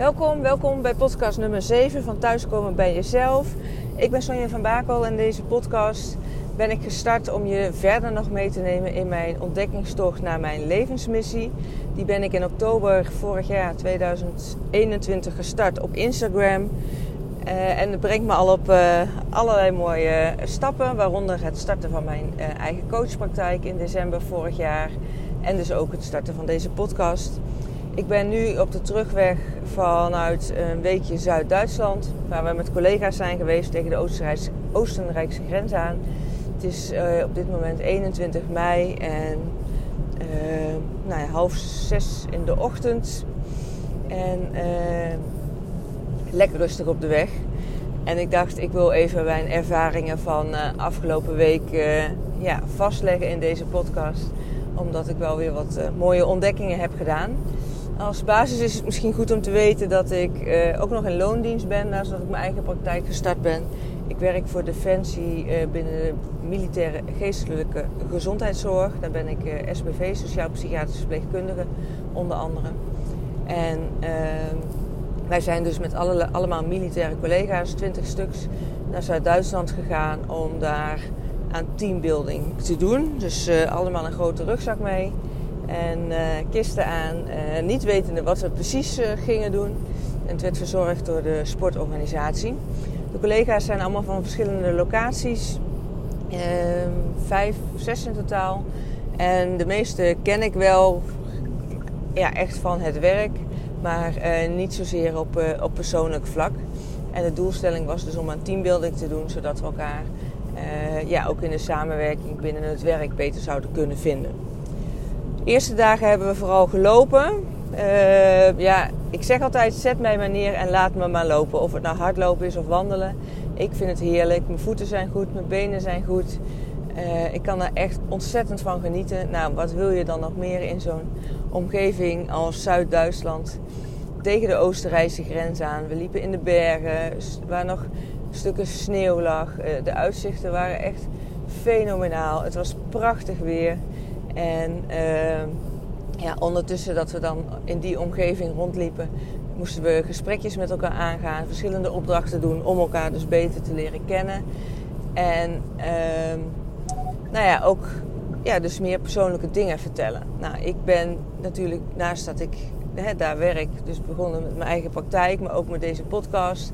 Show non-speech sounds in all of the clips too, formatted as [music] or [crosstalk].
Welkom, welkom bij podcast nummer 7 van Thuiskomen bij Jezelf. Ik ben Sonja van Bakel en deze podcast ben ik gestart om je verder nog mee te nemen in mijn ontdekkingstocht naar mijn levensmissie. Die ben ik in oktober vorig jaar 2021 gestart op Instagram. Uh, en dat brengt me al op uh, allerlei mooie stappen, waaronder het starten van mijn uh, eigen coachpraktijk in december vorig jaar. En dus ook het starten van deze podcast. Ik ben nu op de terugweg vanuit een weekje Zuid-Duitsland, waar we met collega's zijn geweest tegen de Oostenrijkse, Oostenrijkse grens aan. Het is uh, op dit moment 21 mei en uh, nou ja, half zes in de ochtend. En uh, lekker rustig op de weg. En ik dacht, ik wil even mijn ervaringen van afgelopen week ja, vastleggen in deze podcast. Omdat ik wel weer wat mooie ontdekkingen heb gedaan. Als basis is het misschien goed om te weten dat ik uh, ook nog in loondienst ben, naast dat ik mijn eigen praktijk gestart ben. Ik werk voor Defensie uh, binnen de militaire geestelijke gezondheidszorg. Daar ben ik uh, SBV, sociaal-psychiatrische verpleegkundige, onder andere. En ehm, wij zijn dus met alle, allemaal militaire collega's, 20 stuks, naar Zuid-Duitsland gegaan om daar aan teambuilding te doen. Dus allemaal een grote rugzak mee en uh, kisten aan, uh, niet wetende wat we precies uh, gingen doen. En het werd verzorgd door de sportorganisatie. De collega's zijn allemaal van verschillende locaties, ehm, vijf, zes in totaal. En de meeste ken ik wel, ja, echt van het werk, maar niet zozeer op, op persoonlijk vlak. En de doelstelling was dus om een teambuilding te doen, zodat we elkaar ja, ook in de samenwerking binnen het werk beter zouden kunnen vinden. Eerste dagen hebben we vooral gelopen. Uh, ja, ik zeg altijd: zet mij maar neer en laat me maar lopen. Of het nou hardlopen is of wandelen. Ik vind het heerlijk. Mijn voeten zijn goed, mijn benen zijn goed. Uh, ik kan er echt ontzettend van genieten. Nou, wat wil je dan nog meer in zo'n omgeving als Zuid-Duitsland? Tegen de Oostenrijkse grens aan. We liepen in de bergen waar nog stukken sneeuw lag. Uh, de uitzichten waren echt fenomenaal. Het was prachtig weer. En uh, ja, ondertussen dat we dan in die omgeving rondliepen, moesten we gesprekjes met elkaar aangaan, verschillende opdrachten doen om elkaar dus beter te leren kennen. En uh, nou ja, ook ja, dus meer persoonlijke dingen vertellen. Nou, ik ben natuurlijk, naast dat ik hè, daar werk, dus begonnen met mijn eigen praktijk, maar ook met deze podcast.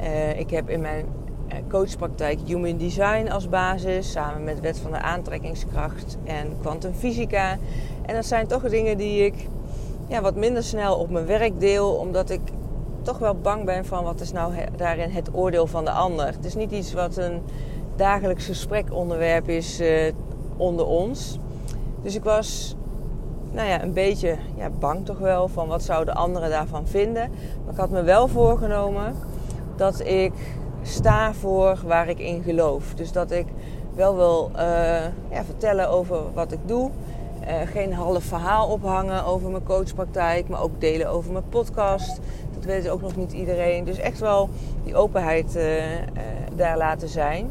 Uh, ik heb in mijn eh, coachpraktijk Human Design als basis, samen met Wet van de Aantrekkingskracht en kwantumfysica. En dat zijn toch dingen die ik ja, wat minder snel op mijn werk deel, omdat ik toch wel bang ben van wat is nou daarin het oordeel van de ander. Het is niet iets wat een dagelijks gesprekonderwerp is uh, onder ons. Dus ik was nou ja, een beetje ja, bang toch wel van wat zouden anderen daarvan vinden. Maar ik had me wel voorgenomen dat ik sta voor waar ik in geloof. Dus dat ik wel wil uh, ja, vertellen over wat ik doe. Uh, geen half verhaal ophangen over mijn coachpraktijk, maar ook delen over mijn podcast. Dat weet ook nog niet iedereen. Dus echt wel die openheid uh, daar laten zijn.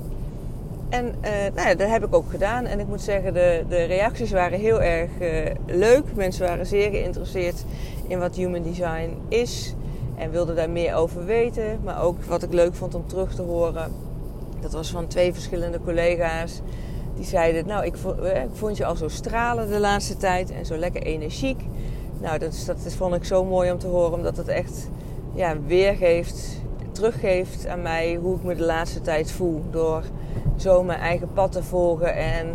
En nou ja, dat heb ik ook gedaan. En ik moet zeggen, de, de reacties waren heel erg leuk. Mensen waren zeer geïnteresseerd in wat Human Design is. En wilde daar meer over weten. Maar ook wat ik leuk vond om terug te horen. Dat was van twee verschillende collega's. Die zeiden, nou ik vond, eh, ik vond je al zo stralen de laatste tijd. En zo lekker energiek. Nou dat, dat vond ik zo mooi om te horen. Omdat het echt ja, weergeeft, teruggeeft aan mij hoe ik me de laatste tijd voel. Door zo mijn eigen pad te volgen. En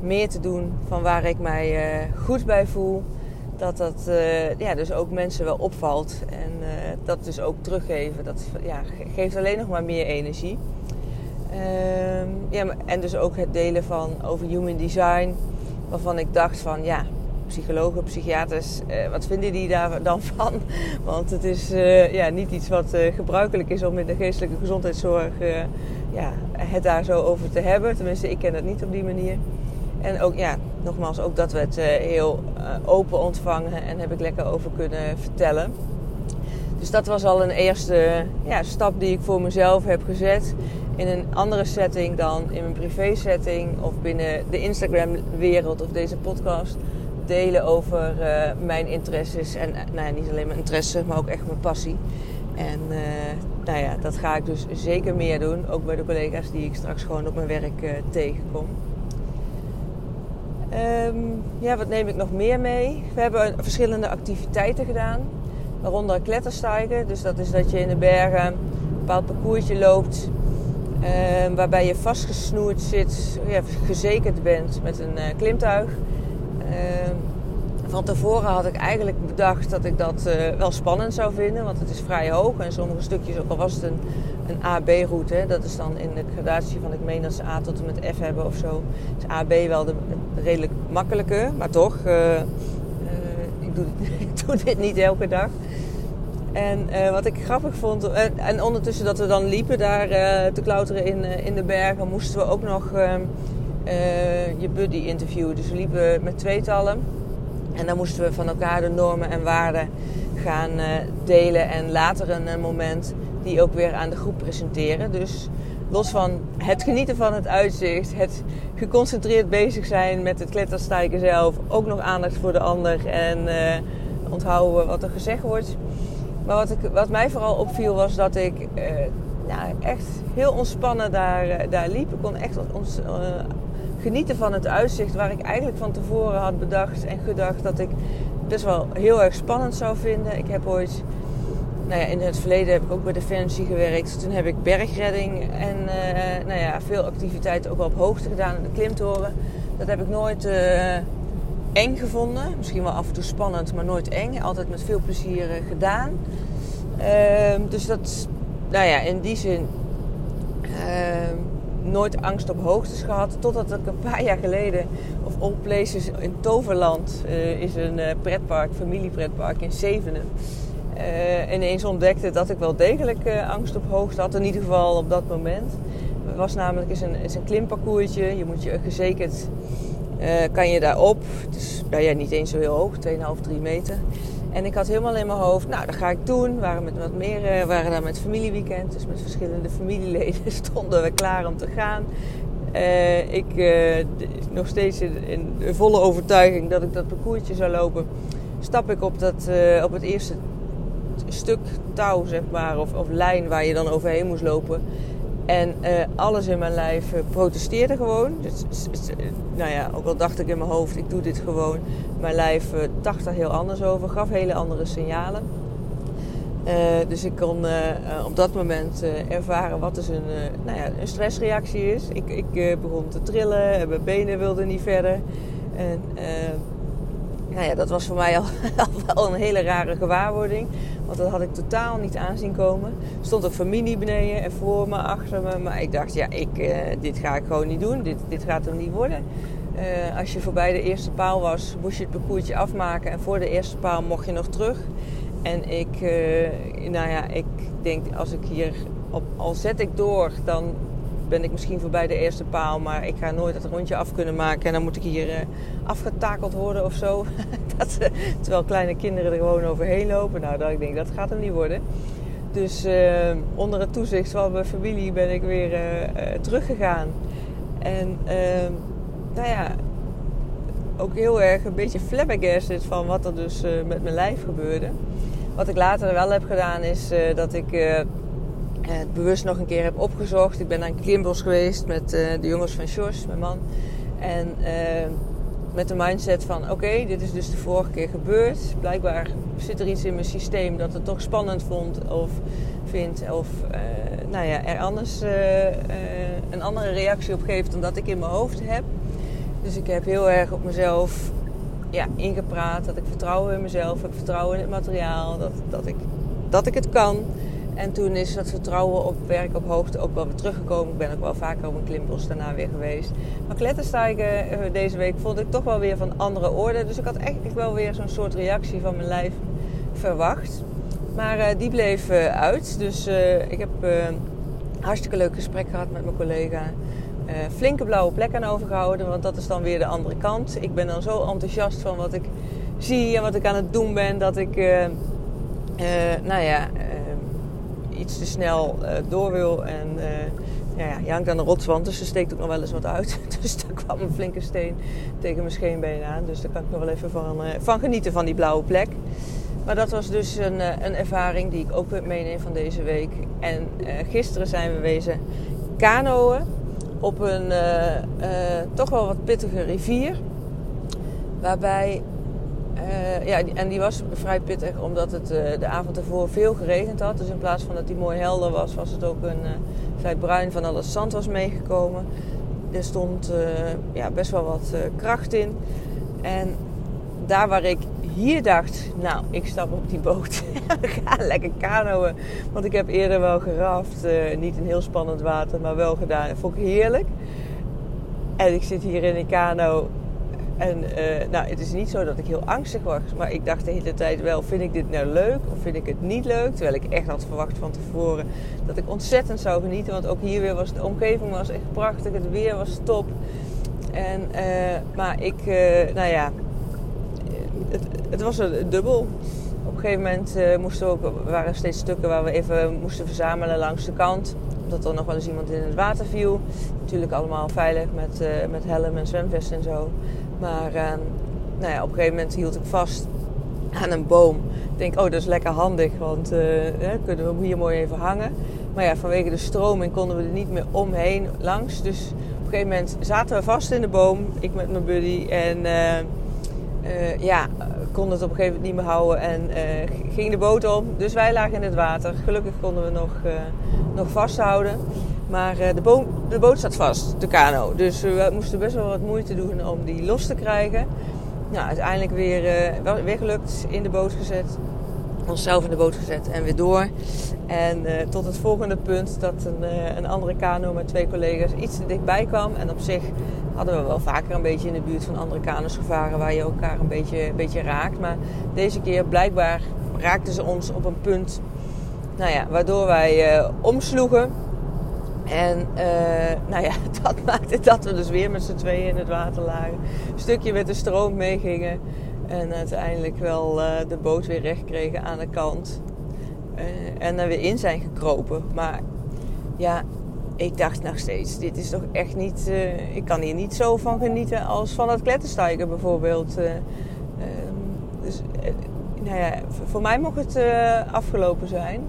meer te doen van waar ik mij uh, goed bij voel dat dat uh, ja, dus ook mensen wel opvalt. En uh, dat dus ook teruggeven. Dat ja, geeft alleen nog maar meer energie. Uh, ja, en dus ook het delen van over human design. Waarvan ik dacht van ja, psychologen, psychiaters, uh, wat vinden die daar dan van? [laughs] Want het is ja, niet iets wat gebruikelijk is om in de geestelijke gezondheidszorg ja, het daar zo over te hebben. Tenminste, ik ken het niet op die manier. En ook, ja, nogmaals, ook dat werd uh, heel uh, open ontvangen en heb ik lekker over kunnen vertellen. Dus dat was al een eerste ja, stap die ik voor mezelf heb gezet. In een andere setting dan in mijn privé setting of binnen de Instagram wereld of deze podcast delen over mijn interesses. En nou ja, niet alleen mijn interesse, maar ook echt mijn passie. En nou ja, dat ga ik dus zeker meer doen. Ook bij de collega's die ik straks gewoon op mijn werk tegenkom. Ehm, ja, wat neem ik nog meer mee? We hebben verschillende activiteiten gedaan. Waaronder kletterstijgen. Dus dat is dat je in de bergen een bepaald parcoursje loopt. Ehm, waarbij je vastgesnoerd zit, ja, gezekerd bent met een uh, klimtuig. Ehm, van tevoren had ik eigenlijk bedacht dat ik dat uh, wel spannend zou vinden. Want het is vrij hoog. En sommige stukjes, ook al was het een, een AB-route. Dat is dan in de gradatie van, ik meen dat ze A tot en met F hebben of zo. Is AB wel de, redelijk makkelijke. Maar toch, uh, ik, doe, [laughs] doe dit niet elke dag. En wat ik grappig vond, en ondertussen dat we dan liepen daar te klauteren in, in de bergen, moesten we ook nog ehm, je buddy interviewen. Dus we liepen met tweetallen. En dan moesten we van elkaar de normen en waarden gaan delen. En later een moment die ook weer aan de groep presenteren. Dus los van het genieten van het uitzicht, het geconcentreerd bezig zijn met het kletterstijgen zelf, ook nog aandacht voor de ander en onthouden wat er gezegd wordt maar wat, ik, wat mij vooral opviel was dat ik nou, echt heel ontspannen daar, daar liep. Ik kon echt ons, genieten van het uitzicht waar ik eigenlijk van tevoren had bedacht en gedacht dat ik best wel heel erg spannend zou vinden. Ik heb ooit, nou ja, in het verleden heb ik ook bij Defensie gewerkt. Toen heb ik bergredding en nou ja, veel activiteiten ook wel op hoogte gedaan in de klimtoren. Dat heb ik nooit eng gevonden. Misschien wel af en toe spannend, maar nooit eng. Altijd met veel plezier eh, gedaan. Ehm, dus dat, nou ja, in die zin ehm, nooit angst op hoogtes gehad. Totdat ik een paar jaar geleden, of all places in Toverland, uh, is een uh, pretpark, familiepretpark in Zevenen. ineens ontdekte dat ik wel degelijk angst op hoogte had. In ieder geval op dat moment. Het was namelijk is een, is een klimparcoursje. Je moet je gezekerd uh, kan je daarop. Het is nou ja, niet eens zo heel hoog, 2,5, 3 meter. En ik had helemaal in mijn hoofd, nou dat ga ik doen. We waren met wat meer, uh, waren daar met familieweekend, dus met verschillende familieleden [laughs] stonden we klaar om te gaan. Uh, ik nog steeds in, in, volle overtuiging dat ik dat parcoursje zou lopen. Stap ik op, dat, op het eerste stuk touw, zeg maar, of, of lijn waar je dan overheen moest lopen. En uh, alles in mijn lijf uh, protesteerde gewoon. Dus, nou ja, ook al dacht ik in mijn hoofd, ik doe dit gewoon. Mijn lijf uh, dacht er heel anders over, gaf hele andere signalen. dus ik kon op dat moment ervaren wat dus een, nou ja, een stressreactie is. Ik, ik begon te trillen, mijn benen wilden niet verder. En nou ja, dat was voor mij al, [laughs] al een hele rare gewaarwording. Want dat had ik totaal niet aanzien komen. Er stond ook familie beneden en voor me, achter me. Maar ik dacht, ja, ik, uh, dit ga ik gewoon niet doen. Dit, dit gaat er niet worden. Uh, als je voorbij de eerste paal was, moest je het parcoursje afmaken. En voor de eerste paal mocht je nog terug. En ik, uh, nou ja, ik denk als ik hier, op, al zet ik door, dan ben ik misschien voorbij de eerste paal, maar ik ga nooit het rondje af kunnen maken. En dan moet ik hier uh, afgetakeld worden of zo. [laughs] dat, uh, terwijl kleine kinderen er gewoon overheen lopen. Nou, dat, ik denk, dat gaat hem niet worden. Dus uh, onder het toezicht van mijn familie ben ik weer teruggegaan. En ehm, nou ja, ook heel erg een beetje flabbergasted van wat er dus met mijn lijf gebeurde. Wat ik later wel heb gedaan is dat ik het bewust nog een keer heb opgezocht. Ik ben naar een klimbos geweest met uh, de jongens van Sjors, mijn man. En uh, met de mindset van oké, dit is dus de vorige keer gebeurd. Blijkbaar zit er iets in mijn systeem dat het toch spannend vond of vindt. Of uh, nou ja, er anders een andere reactie op geeft dan dat ik in mijn hoofd heb. Dus ik heb heel erg op mezelf ja, ingepraat. Dat ik vertrouwen in mezelf heb, vertrouwen in het materiaal. Dat, dat, ik, dat ik het kan. En toen is dat vertrouwen op werk op hoogte ook wel weer teruggekomen. Ik ben ook wel vaker op een klimbos daarna weer geweest. Maar kletterstijgen eh, deze week vond ik toch wel weer van andere orde. Dus ik had eigenlijk wel weer zo'n soort reactie van mijn lijf verwacht. Maar uh, die bleef uh, uit. Dus ik heb een hartstikke leuk gesprek gehad met mijn collega. flinke blauwe plek aan overgehouden. Want dat is dan weer de andere kant. Ik ben dan zo enthousiast van wat ik zie en wat ik aan het doen ben. Dat ik, nou ja iets te snel uh, door wil. En uh, ja, ja, hangt aan de rotswand, dus er steekt ook nog wel eens wat uit. [laughs] Dus daar kwam een flinke steen tegen mijn scheenbeen aan. Dus daar kan ik nog wel even van, van genieten van die blauwe plek. Maar dat was dus een, een ervaring die ik ook meeneem van deze week. En gisteren zijn we wezen kanoën op een toch wel wat pittige rivier. Waarbij uh, ja, en die was vrij pittig omdat het uh, de avond ervoor veel geregend had. Dus in plaats van dat die mooi helder was, was het ook een uh, vrij bruin van al het zand was meegekomen. Er stond ja, best wel wat kracht in. En daar waar ik hier dacht, nou, ik stap op die boot [laughs] en ga lekker kanoën. Want ik heb eerder wel geraft, niet in heel spannend water, maar wel gedaan. Dat vond ik heerlijk. En ik zit hier in een kano en uh, nou, het is niet zo dat ik heel angstig was, maar ik dacht de hele tijd wel: vind ik dit nou leuk of vind ik het niet leuk? Terwijl ik echt had verwacht van tevoren dat ik ontzettend zou genieten, want ook hier weer was de omgeving was echt prachtig, het weer was top. En, uh, maar ik, uh, nou ja, het, het, was een dubbel. Op een gegeven moment moesten we ook, waren er steeds stukken waar we even moesten verzamelen langs de kant omdat er nog wel eens iemand in het water viel. Natuurlijk allemaal veilig met, met helm en zwemvest en zo. Maar ehm, nou ja, op een gegeven moment hield ik vast aan een boom. Ik denk, oh, dat is lekker handig, want uh, hè, kunnen we hier mooi even hangen. Maar ja, vanwege de stroming konden we er niet meer omheen langs. Dus op een gegeven moment zaten we vast in de boom, ik met mijn buddy. En uh, ja, konden het op een gegeven moment niet meer houden en ging de boot om. Dus wij lagen in het water. Gelukkig konden we nog, nog vasthouden. Maar eh, de, de boot staat vast, de kano. Dus we moesten best wel wat moeite doen om die los te krijgen. Nou, uiteindelijk weer, uh, weer gelukt, in de boot gezet. Onszelf in de boot gezet en weer door. En tot het volgende punt dat een, een andere kano met twee collega's iets te dichtbij kwam. En op zich hadden we wel vaker een beetje in de buurt van andere kano's gevaren waar je elkaar een beetje, een beetje raakt. Maar deze keer blijkbaar raakten ze ons op een punt nou ja, waardoor wij omsloegen en uh, nou ja, [laughs] dat maakte dat we dus weer met z'n tweeën in het water lagen. Een stukje met de stroom meegingen. En uiteindelijk wel uh, de boot weer recht kregen aan de kant. Uh, en er weer in zijn gekropen. Maar ja, ik dacht nog steeds, dit is toch echt niet... ik kan hier niet zo van genieten als van het kletterstijgen bijvoorbeeld. Ehm, dus nou ja, voor mij mocht het afgelopen zijn.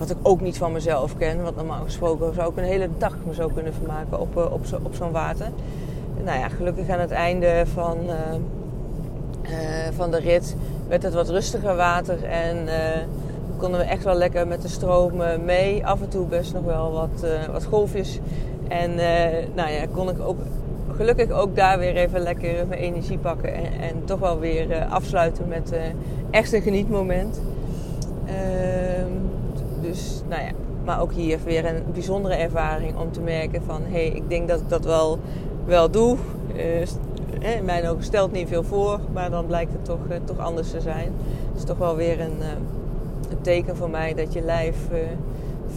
Wat ik ook niet van mezelf ken. Want normaal gesproken zou ik een hele dag me zo kunnen vermaken op, eh, op, zo, op zo'n water. Nou ja, gelukkig aan het einde van, uh, uh, van de rit werd het wat rustiger water. En konden we echt wel lekker met de stroom mee. Af en toe best nog wel wat, wat golfjes. En nou ja, kon ik ook gelukkig ook daar weer even lekker mijn energie pakken. En, en toch wel weer afsluiten met echt een genietmoment. Ehm dus nou ja, maar ook hier weer een bijzondere ervaring om te merken van hé, hey, ik denk dat ik dat wel, wel doe. Uh, in mijn ogen stelt niet veel voor, maar dan blijkt het toch, uh, toch anders te zijn. Het is toch wel weer een, een teken voor mij dat je lijf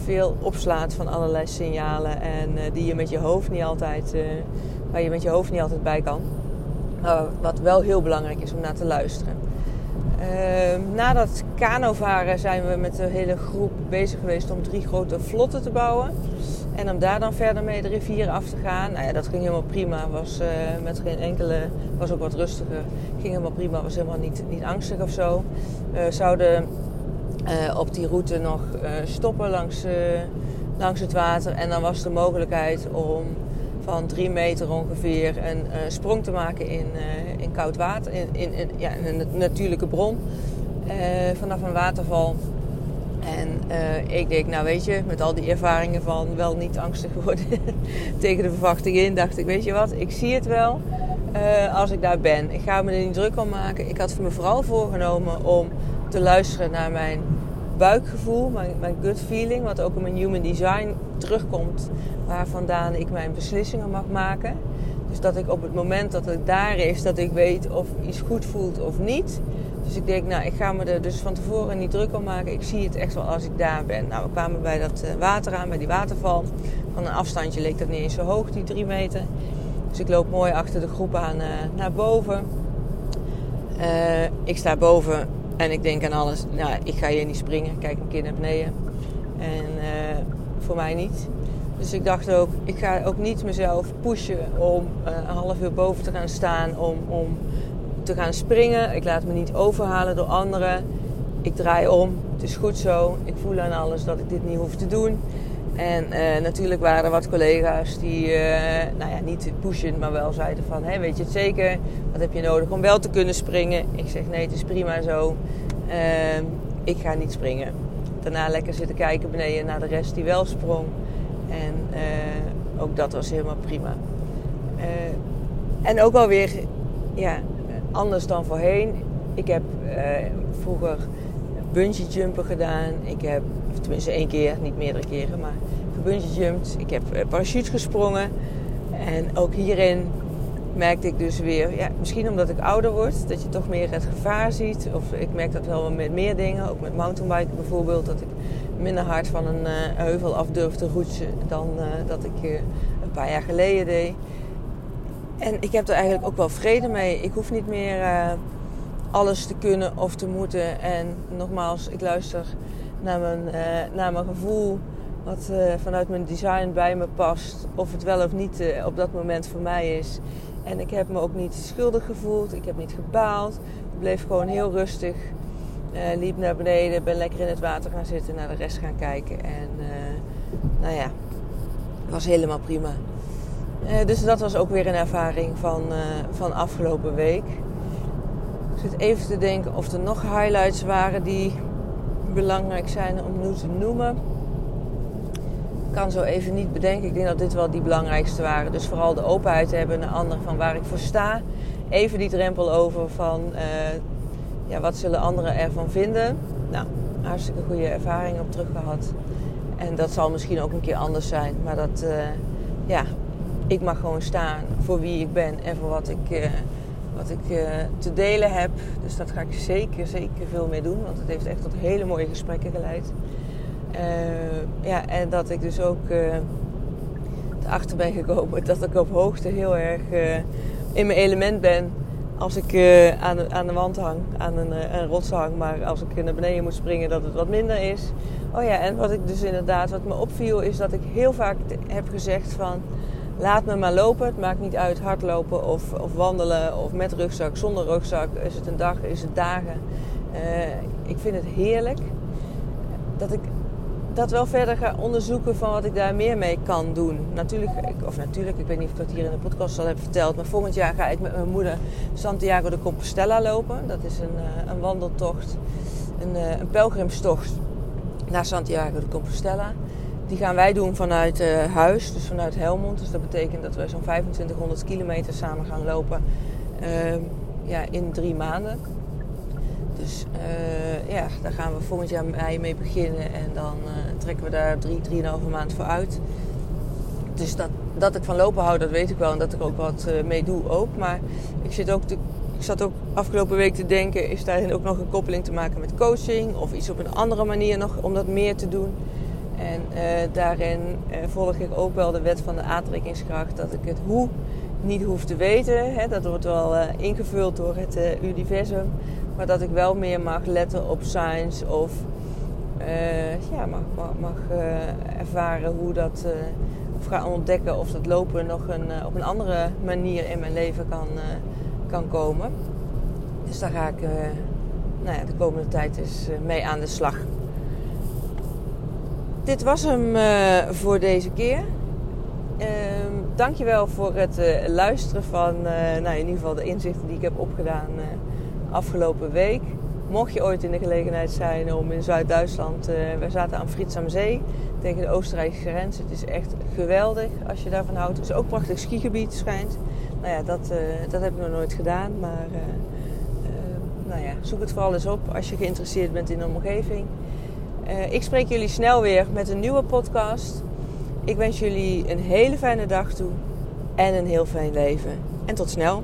veel opslaat van allerlei signalen en die je met je hoofd niet altijd, waar je met je hoofd niet altijd bij kan. Wat wel heel belangrijk is om naar te luisteren. Uh, na dat kanovaren zijn we met de hele groep bezig geweest om drie grote vlotten te bouwen. En om daar dan verder mee de rivier af te gaan. Nou ja, dat ging helemaal prima. Was uh, met geen enkele, was ook wat rustiger. Ging helemaal prima. Was helemaal niet, niet angstig of zo. We zouden uh, op die route nog eh, stoppen langs, langs het water. En dan was de mogelijkheid om van drie meter ongeveer een uh, sprong te maken uh, in koud water, in, in, in, een natuurlijke bron uh, vanaf een waterval. En ik denk, nou weet je, met al die ervaringen van wel niet angstig worden [laughs] tegen de verwachting in, dacht ik, weet je wat, ik zie het wel als ik daar ben. Ik ga me er niet druk om maken. Ik had me vooral voorgenomen om te luisteren naar mijn buikgevoel, mijn, mijn gut feeling, wat ook in mijn human design terugkomt, waar vandaan ik mijn beslissingen mag maken. Dus dat ik op het moment dat het daar is, dat ik weet of iets goed voelt of niet. Dus ik denk, nou, ik ga me er dus van tevoren niet druk om maken. Ik zie het echt wel als ik daar ben. Nou, we kwamen bij dat eh, water aan, bij die waterval. Van een afstandje leek dat niet eens zo hoog, die drie meter. Dus ik loop mooi achter de groep aan uh, naar boven. Uh, ik sta boven en ik denk aan alles. Nou, ik ga hier niet springen. Kijk een keer naar beneden. En voor mij niet. Dus ik dacht ook, ik ga ook niet mezelf pushen om uh, een half uur boven te gaan staan, om, om te gaan springen. Ik laat me niet overhalen door anderen. Ik draai om. Het is goed zo. Ik voel aan alles dat ik dit niet hoef te doen. En uh, natuurlijk waren er wat collega's die, uh, nou ja, niet pushen, maar wel zeiden van... Hey, weet je het zeker? Wat heb je nodig om wel te kunnen springen? Ik zeg nee, het is prima zo. Uh, ik ga niet springen. Daarna lekker zitten kijken beneden naar de rest die wel sprong. En uh, ook dat was helemaal prima. Uh, en ook alweer ja, anders dan voorheen. Ik heb uh, vroeger bungee jumpen gedaan. Ik heb, tenminste één keer, niet meerdere keren, maar gebungee jumped. Ik heb parachute gesprongen. En ook hierin merkte ik dus weer, ja, misschien omdat ik ouder word, dat je toch meer het gevaar ziet. Of ik merk dat wel met meer dingen, ook met mountainbiken bijvoorbeeld, dat ik minder hard van een uh, heuvel af durf te roetsen dan uh, dat ik een paar jaar geleden deed. En ik heb er eigenlijk ook wel vrede mee. Ik hoef niet meer alles te kunnen of te moeten. En nogmaals, ik luister naar mijn, naar mijn gevoel, wat vanuit mijn design bij me past. Of het wel of niet op dat moment voor mij is. En ik heb me ook niet schuldig gevoeld. Ik heb niet gebaald. Ik bleef gewoon heel rustig. Uh, liep naar beneden, ben lekker in het water gaan zitten, naar de rest gaan kijken. En uh, nou ja, was helemaal prima. Uh, dus dat was ook weer een ervaring van, van afgelopen week. Ik zit even te denken of er nog highlights waren die belangrijk zijn om nu te noemen. Ik kan zo even niet bedenken. Ik denk dat dit wel die belangrijkste waren. Dus vooral de openheid hebben naar anderen van waar ik voor sta. Even die drempel over van ja, wat zullen anderen ervan vinden? Nou, hartstikke goede ervaring op terug gehad. En dat zal misschien ook een keer anders zijn. Maar dat, uh, ja, ik mag gewoon staan voor wie ik ben en voor wat ik, uh, wat ik uh, te delen heb. Dus dat ga ik zeker, zeker veel mee doen. Want het heeft echt tot hele mooie gesprekken geleid. ja, en dat ik dus ook erachter ben gekomen [laughs] dat ik op hoogte heel erg in mijn element ben als ik uh, aan, de, aan de wand hang, aan een, uh, een rots hang, maar als ik naar beneden moet springen, dat het wat minder is. Oh ja, en wat ik dus inderdaad, wat me opviel, is dat ik heel vaak heb gezegd van laat me maar lopen. Het maakt niet uit hardlopen of, of wandelen of met rugzak, zonder rugzak. Is het een dag, is het dagen. Uh, ik vind het heerlijk dat ik dat wel verder ga onderzoeken van wat ik daar meer mee kan doen. Natuurlijk, of natuurlijk, ik weet niet of ik dat hier in de podcast al heb verteld, maar volgend jaar ga ik met mijn moeder Santiago de Compostela lopen. Dat is een, eh, een wandeltocht, een, eh, een pelgrimstocht naar Santiago de Compostela. Die gaan wij doen vanuit uh, huis, dus vanuit Helmond. Dus dat betekent dat we zo'n 2500 kilometer samen gaan lopen uh, ja, in drie maanden. Dus uh, ja, daar gaan we volgend jaar mei mee beginnen. En dan uh, trekken we daar drie, drieënhalve maand voor uit. Dus dat, dat ik van lopen hou, dat weet ik wel. En dat ik ook wat uh, mee doe ook. Maar ik, zit ook ik zat ook afgelopen week te denken... is daarin ook nog een koppeling te maken met coaching? Of iets op een andere manier nog om dat meer te doen? En daarin volg ik ook wel de wet van de aantrekkingskracht. Dat ik het hoe niet hoef te weten. Hè? Dat wordt wel ingevuld door het universum. Maar dat ik wel meer mag letten op signs of uh, ja, mag, mag, uh, ervaren hoe dat, uh, of ga ontdekken of dat lopen nog een, op een andere manier in mijn leven kan, kan komen. Dus daar ga ik nou ja, de komende tijd eens mee aan de slag. Dit was hem voor deze keer. Uh, dankjewel voor het luisteren van nou, in ieder geval de inzichten die ik heb opgedaan afgelopen week. Mocht je ooit in de gelegenheid zijn om in Zuid-Duitsland, uh, we zaten aan Frits am Zee tegen de Oostenrijkse grens. Het is echt geweldig als je daarvan houdt. Het is ook prachtig skigebied schijnt. Nou ja, dat, uh, dat heb ik nog nooit gedaan, maar uh, nou ja, zoek het vooral eens op als je geïnteresseerd bent in de omgeving. ik spreek jullie snel weer met een nieuwe podcast. Ik wens jullie een hele fijne dag toe en een heel fijn leven. En tot snel.